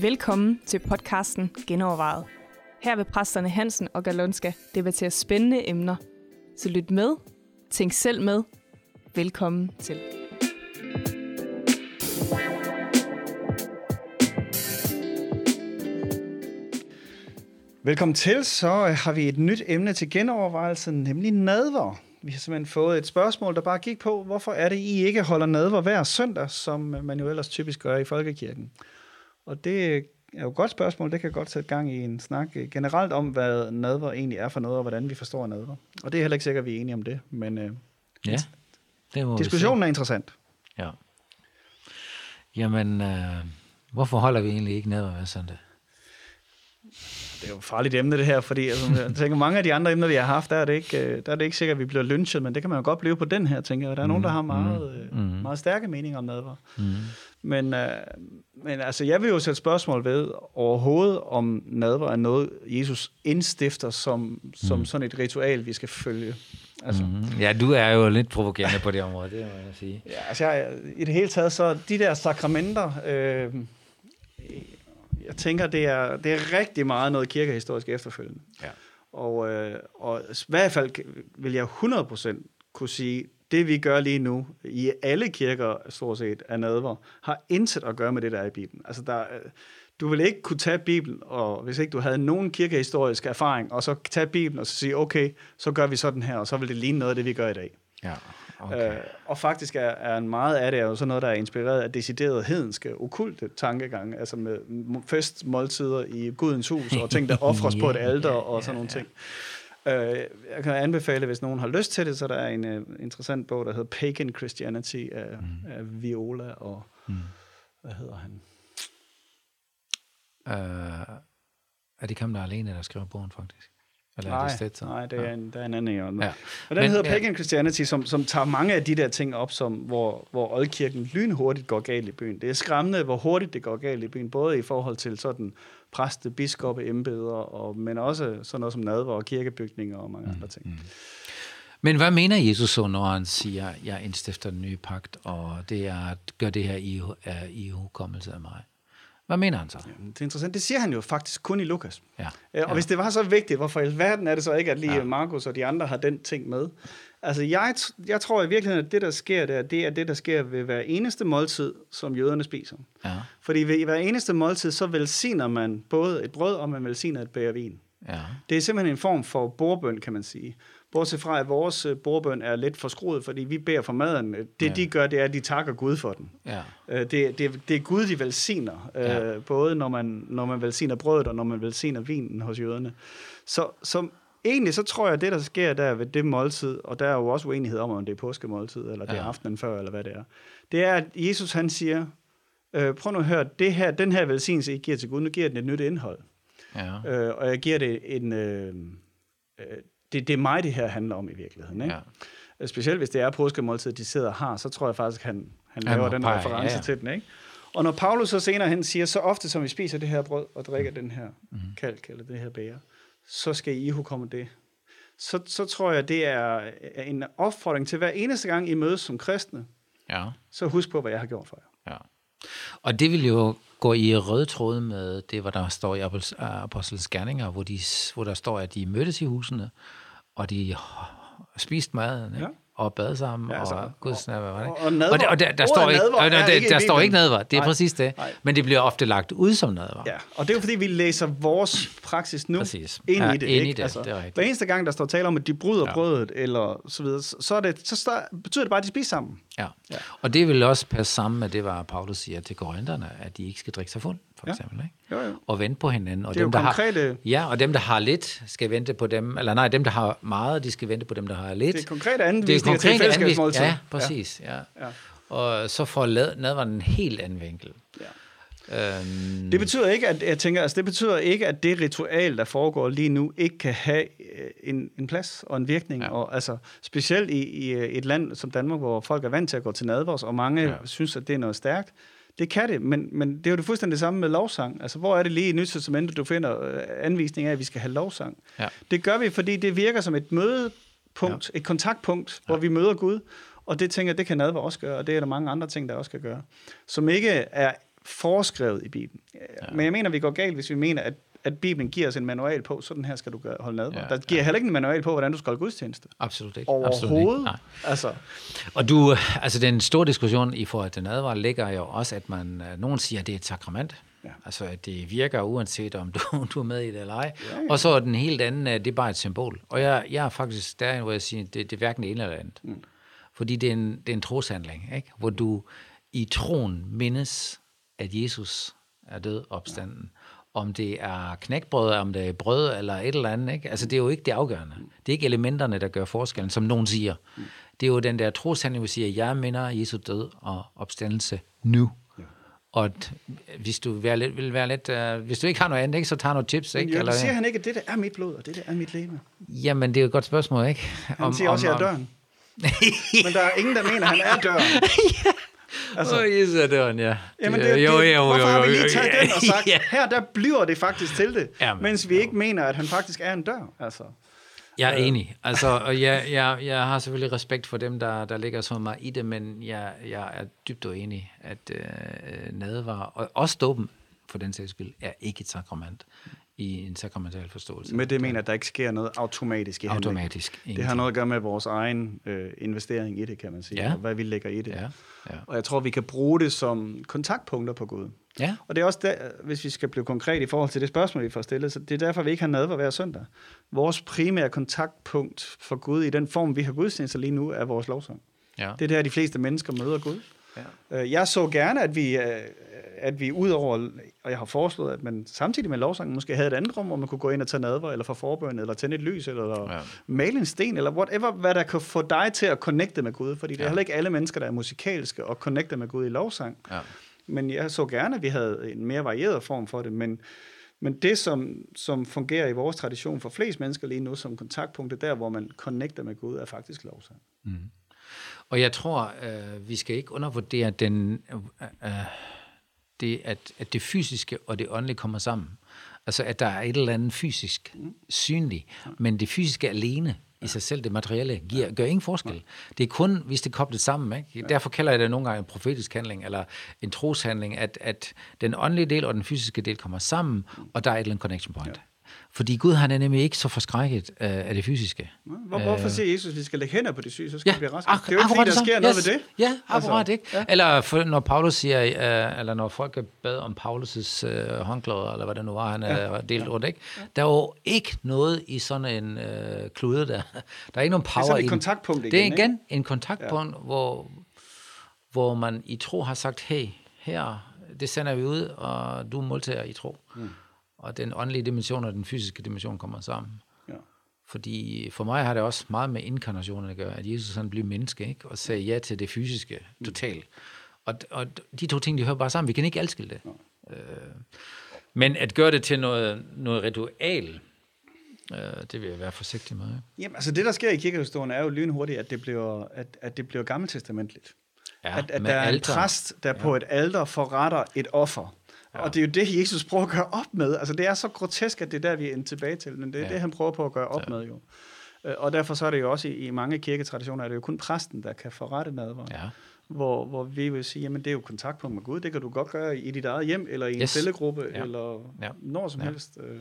Velkommen til podcasten Genovervejet. Her vil præsterne Hansen og Galonska debattere spændende emner. Så lyt med, tænk selv med. Velkommen til. Velkommen til. Så har vi et nyt emne til genovervejelse, nemlig nadver. Vi har simpelthen fået et spørgsmål, der bare gik på, hvorfor er det, I ikke holder nadver hver søndag, som man jo ellers typisk gør i folkekirken? Og det er jo et godt spørgsmål. Det kan godt sætte gang i en snak generelt om, hvad nadver egentlig er for noget, og hvordan vi forstår nadver. Og det er heller ikke sikkert, at vi er enige om det, men øh, Ja, det må diskussionen er interessant. Ja. Jamen, øh, hvorfor holder vi egentlig ikke nadver hver søndag? Det er jo et farligt emne, det her, fordi altså, jeg tænker, mange af de andre emner, vi har haft, der er det ikke, øh, der er det ikke sikkert, at vi bliver lynchet, men det kan man jo godt blive på den her, tænker jeg. Der er nogen, der har meget, mm. meget stærke meninger om nadver. Mm. Men, øh, men altså, jeg vil jo sætte spørgsmål ved overhovedet, om nadver er noget, Jesus indstifter som, som Mm. sådan et ritual, vi skal følge. Altså, mm. Mm. Ja, du er jo lidt provokerende på det område, det må jeg sige. Ja, altså jeg, i det hele taget, så de der sakramenter, øh, jeg tænker, det er, det er rigtig meget noget kirkehistorisk efterfølgende. Ja. Og, øh, og i hvert fald vil jeg 100% kunne sige, det vi gør lige nu i alle kirker, stort set, af nadver, har intet at gøre med det, der er i Bibelen. Altså, der, øh, du vil ikke kunne tage Bibelen, og hvis ikke du havde nogen kirkehistorisk erfaring, og så tage Bibelen og så sige, okay, så gør vi sådan her, og så vil det ligne noget af det, vi gør i dag. Ja, Okay. Øh, og faktisk er, er en meget af det er jo sådan noget, der er inspireret af deciderede hedenske, okulte tankegange, altså med festmåltider i Gudens hus, og ting, der ofres på et alter, ja, og sådan nogle ting. Øh, jeg kan anbefale, hvis nogen har lyst til det, så der er en uh, interessant bog, der hedder Pagan Christianity af, mm. af Viola og, Mm. hvad hedder han? Øh, er det ham, der er alene, der skriver bogen, faktisk? Eller er Nej, det Stetson? nej, det er, en, der er en anden. Ja. Ja. Og den Men- hedder ja. Pagan Christianity, som, som tager mange af de der ting op, som, hvor, hvor oldkirken lynhurtigt går galt i byen. Det er skræmmende, hvor hurtigt det går galt i byen, både i forhold til sådan præste, biskopper, embeder, og, men også sådan noget som nadver og kirkebygninger og mange mm, andre ting. Mm. Men hvad mener Jesus så, når han siger, jeg indstifter den nye pagt, og det er at gøre det her i, er i hukommelse af mig? Hvad mener han så? Det er interessant. Det siger han jo faktisk kun i Lukas. Ja. Ja, og ja. hvis det var så vigtigt, hvorfor i alverden er det så ikke, at lige Ja. Markus og de andre har den ting med? Altså, jeg, jeg tror i virkeligheden, at det, der sker der, det er det, der sker ved hver eneste måltid, som jøderne spiser. Ja, Fordi ved hver eneste måltid, så velsigner man både et brød, og man velsigner et bære vin. ja. Det er simpelthen en form for bordbøn, kan man sige. Bortset fra, at vores øh, bordbøn er lidt forskruet, fordi vi beder for maden. Det, Ja. de gør, det er, at de takker Gud for den. ja. Øh, Det, det, det er Gud, de velsigner, Ja. både når man, når man velsigner brødet, og når man velsigner vinen hos jøderne. Så, så egentlig så tror jeg, at det, der sker der ved det måltid, og der er jo også uenighed om, om det er påskemåltid, eller det er Ja. aftenen før, eller hvad det er, det er, at Jesus han siger, øh, prøv nu at høre, det her, den her velsignelse, I giver til Gud, nu giver den et nyt indhold. ja. Øh, og jeg giver det en... Øh, øh, det, det er mig, det her handler om i virkeligheden. Ikke? ja. Ja. Specielt hvis det er påskemåltid, de sidder og har, så tror jeg faktisk, han, han laver må den pege, reference ja, ja. til den. Ikke? Og når Paulus så senere hen siger, så ofte som vi spiser det her brød og drikker den her Mhm. kalk eller det her bære, så skal I hukomme det. Så, så tror jeg, det er en opfordring til hver eneste gang, I mødes som kristne, ja. så husk på, hvad jeg har gjort for jer. Ja. Og det vil jo gå i rød tråd med det, hvad der står i Apostles Gerninger, hvor, de, hvor der står, at de mødtes i husene, og de spiste maden, ikke? Ja. og bad sammen, Ja, altså, og Guds nærvær, var det og- og nadver- og, der, der, ordet står ikke, og der, er der, ikke i der står ikke nadver, det er Nej. præcis det, Nej. men det bliver ofte lagt ud som nadver. Ja, og det er jo fordi, vi læser vores praksis nu Præcis. ind Ja, i det. ind i ikke? det, altså, det er rigtigt. hver eneste gang, der står tale om, at de bryder Ja. brødet, eller så videre, så, er det, så står, betyder det bare, at de spiser sammen. Ja. Ja. Og det vil også passe sammen med det, hvad Paulus siger til korinterne, at de ikke skal drikke sig fuld, for Ja. eksempel. Ikke? Jo, jo. Og vente på hinanden. Og Det er dem, der konkrete- har, ja, og dem, der har lidt, skal vente på dem, eller nej, dem, der har meget, de skal vente på dem, der har lidt. Det er konkrete anvisninger til konkrete fællesskabsmåltid. anvis- Ja, præcis. Ja. Ja. Ja. Og så får nadveren en helt anden vinkel. Ja. Øhm, Det betyder ikke, at jeg tænker, altså det betyder ikke, at det ritual, der foregår lige nu, ikke kan have øh, en, en plads og en virkning. Ja. Ja. Og, altså, specielt i, i øh, et land som Danmark, hvor folk er vant til at gå til nadvers, og mange Ja. ja. synes, at det er noget stærkt. Det kan det, men, men det er jo det fuldstændig det samme med lovsang. Altså, hvor er det lige i Nyt du finder øh, anvisning af, at vi skal have lovsang? Ja. Det gør vi, fordi det virker som et møde punkt, ja. et kontaktpunkt, ja. hvor vi møder Gud, og det tænker det kan nadver også gøre, og det er der mange andre ting, der også kan gøre, som ikke er foreskrevet i Bibelen. Ja. Men jeg mener, vi går galt, hvis vi mener, at at Bibelen giver os en manual på, sådan her skal du gøre, holde nadver. Ja, der giver ja. heller ikke en manual på, hvordan du skal holde gudstjeneste. Absolut ikke. Overhovedet. Absolut ikke. Altså. Og du, altså den store diskussion i forhold til nadver ligger jo også, at man, øh, nogen siger, at det er et sakrament. Ja. Altså, at det virker uanset om du, du er med i det eller ej. Ja, ja. Og så er den helt anden, at det er bare et symbol. Og jeg, jeg er faktisk der, hvor jeg siger, det, det er hverken det ene eller andet. Mm. Fordi det er en, det er en troshandling, ikke? hvor du i troen mindes, at Jesus er død opstanden. Ja om det er knækbrød, om det er brød eller et eller andet. Ikke? Altså, det er jo ikke det afgørende. Det er ikke elementerne, der gør forskellen, som nogen siger. Det er jo den der troshandling, hvor siger, jeg minder Jesu død og opstandelse nu. Og hvis du vil være lidt, vil være lidt uh, hvis du ikke har noget andet, ikke, så tager noget chips. Ikke? Men jo, eller, siger han ikke, at det der er mit blod, og det der er mit læme. Jamen, det er et godt spørgsmål, ikke? Han om, siger også, at jeg er døren. Men der er ingen, der mener, at han er døren. ja. Altså, oh, Jesus er døren, ja. Jamen, det, det, jo, jo, jo, hvorfor har vi lige taget den og sagt, ja. her der bliver det faktisk til det, Jamen, mens vi ikke mener, at han faktisk er en dør. Altså. Jeg er øh. enig. Altså, og jeg, jeg, jeg har selvfølgelig respekt for dem, der, der ligger så meget i det, men jeg, jeg er dybt uenig, at øh, nadvar, og også dåben for den sags skyld, er ikke et sakrament i en sakramental forståelse. Men det mener, at der ikke sker noget automatisk i Automatisk. Ingenting. Det har noget at gøre med vores egen øh, investering i det, kan man sige, ja. og hvad vi lægger i det. Ja. Ja. Og jeg tror, vi kan bruge det som kontaktpunkter på Gud. Ja. Og det er også der, hvis vi skal blive konkret i forhold til det spørgsmål, vi får stillet, så det er derfor, vi ikke har nadver hver søndag. Vores primære kontaktpunkt for Gud i den form, vi har gudstjenester lige nu, er vores lovsang. Ja. Det er der, de fleste mennesker møder Gud. Ja. Øh, jeg så gerne, at vi, øh, at vi ud over, og jeg har foreslået, at man samtidig med lovsangen måske havde et andet rum, hvor man kunne gå ind og tage nadver, eller få forbøn, eller tænde et lys, eller ja. male en sten, eller whatever, hvad der kan få dig til at connecte med Gud. Fordi det er heller ikke alle mennesker, der er musikalske og connecte med Gud i lovsang. Ja. Men jeg så gerne, at vi havde en mere varieret form for det, men men det, som, som fungerer i vores tradition for flest mennesker lige nu som kontaktpunkt, der, hvor man connecter med Gud, er faktisk lovsang. Mm. Og jeg tror, øh, vi skal ikke undervurdere den, øh, øh, det, at, at det fysiske og det åndelige kommer sammen. Altså, at der er et eller andet fysisk synligt, men det fysiske alene i sig selv, det materielle, giver, gør ingen forskel. Det er kun, hvis det er koblet sammen. Ikke? Derfor kalder jeg det nogle gange en profetisk handling, eller en troshandling, at, at den åndelige del og den fysiske del kommer sammen, og der er et eller andet connection point. Ja. Fordi Gud han er nemlig ikke så forskrækket uh, af det fysiske. Hvor, hvorfor siger Jesus, at vi skal lægge hænder på det syge, så skal ja, vi blive raske? det er jo ikke, fordi der sker yes. noget ved det. Ja, akkurat altså, ikke. Ja. Eller for, når Paulus siger, uh, eller når folk bad om Paulus' uh, håndklæder, eller hvad det nu var, han ja. uh, delt ja. rundt, ikke? Der er jo ikke noget i sådan en uh, klude der. Der er ikke nogen power det er sådan et kontaktpunkt igen, Det er igen ikke? en kontaktpunkt, ja. hvor, hvor man i tro har sagt, hey, her, det sender vi ud, og du modtager i tro. Mm og den åndelige dimension og den fysiske dimension kommer sammen. Ja. Fordi for mig har det også meget med inkarnationen at gøre, at Jesus han blev menneske, ikke? og sagde ja til det fysiske totalt. Og, og de to ting, de hører bare sammen. Vi kan ikke adskille det. Ja. Øh, men at gøre det til noget, noget ritual, øh, det vil jeg være forsigtig med. Ikke? Jamen, altså det, der sker i kirkehistorien, er jo lynhurtigt, at det bliver, at, at det bliver gammeltestamentligt. Ja, at, at der er en præst, der ja. på et alter forretter et offer. Ja. Og det er jo det, Jesus prøver at gøre op med. Altså, det er så grotesk, at det er der, vi er tilbage til. Men det er ja. det, han prøver på at gøre op ja. med jo. Øh, og derfor så er det jo også i, i mange kirketraditioner, er det jo kun præsten, der kan forrette nadver. Ja. Hvor, hvor vi vil sige, jamen det er jo kontaktpunkt med Gud. Det kan du godt gøre i dit eget hjem, eller i en yes. cellegruppe, ja. eller ja. når som ja. helst. Øh,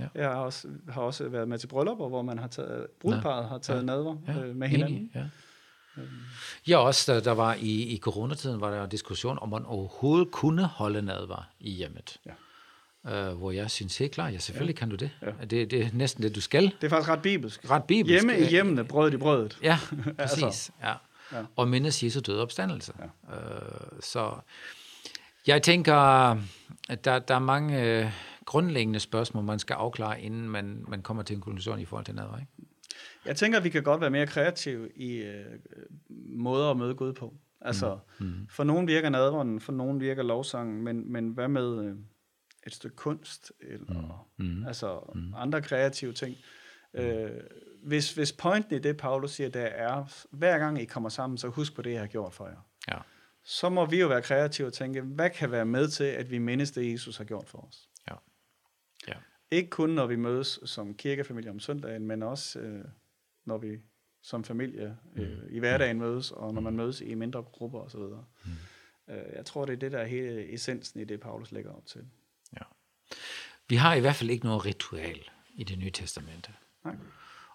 ja. Jeg har også, har også været med til bryllupper, hvor man har taget, brudparet har taget ja. nadver ja. øh, med hinanden. Enig. Ja. Ja, også der, der var i, i coronatiden, var der diskussion, om man overhovedet kunne holde nadvar i hjemmet. Ja. Uh, hvor jeg synes helt klart, ja, selvfølgelig ja. kan du det. Ja. det. Det er næsten det, du skal. Det er faktisk ret bibelsk. Ret bibelsk. Hjemme i hjemmene, brød i brødet. Ja, præcis. altså. ja. Ja. Og mindes Jesu døde opstandelse. Ja. Uh, så jeg tænker, at der, der er mange uh, grundlæggende spørgsmål, man skal afklare, inden man, man kommer til en konklusion i forhold til nadver. Ikke? Jeg tænker, at vi kan godt være mere kreative i øh, måder at møde Gud på. Altså, mm. Mm. for nogen virker nadveren, for nogen virker lovsangen, men, men hvad med øh, et stykke kunst, eller mm. mm. altså mm. andre kreative ting? Øh, hvis, hvis pointen i det, Paulus siger, der er, hver gang I kommer sammen, så husk på det, jeg har gjort for jer. Ja. Så må vi jo være kreative og tænke, hvad kan være med til, at vi mindes det, Jesus har gjort for os? Ja. Ja. Ikke kun, når vi mødes som kirkefamilie om søndagen, men også... Øh, når vi som familie øh, i hverdagen mødes, og når man mødes i mindre grupper osv. Mm. Øh, jeg tror, det er det, der er hele essensen i det, Paulus lægger op til. Ja. Vi har i hvert fald ikke noget ritual i det nye testamente. Nej.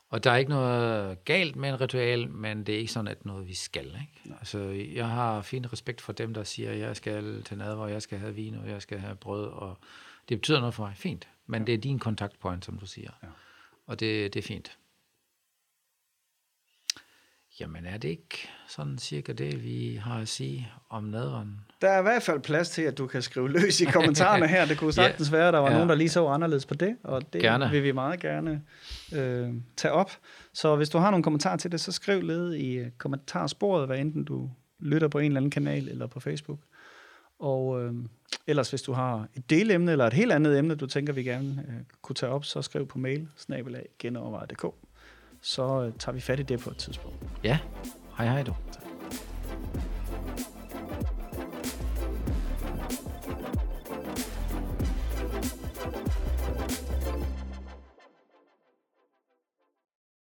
Og der er ikke noget galt med en ritual, men det er ikke sådan, at noget vi skal. Ikke? Altså, jeg har fin respekt for dem, der siger, at jeg skal til nadver, jeg skal have vin, og jeg skal have brød, og det betyder noget for mig. Fint. Men ja. det er din kontaktpoint, som du siger. Ja. Og det, det er fint. Jamen er det ikke sådan cirka det, vi har at sige om nadveren? Der er i hvert fald plads til, at du kan skrive løs i kommentarerne her. Det kunne sagtens ja. være, at der var ja. nogen, der lige så anderledes på det, og det gerne. vil vi meget gerne øh, tage op. Så hvis du har nogle kommentarer til det, så skriv led i øh, kommentarsporet, hvad enten du lytter på en eller anden kanal eller på Facebook. Og øh, ellers, hvis du har et delemne eller et helt andet emne, du tænker, vi gerne øh, kunne tage op, så skriv på mail, snabelag, genovervejet.dk så øh, tager vi fat i det på et tidspunkt. Ja, hej hej du.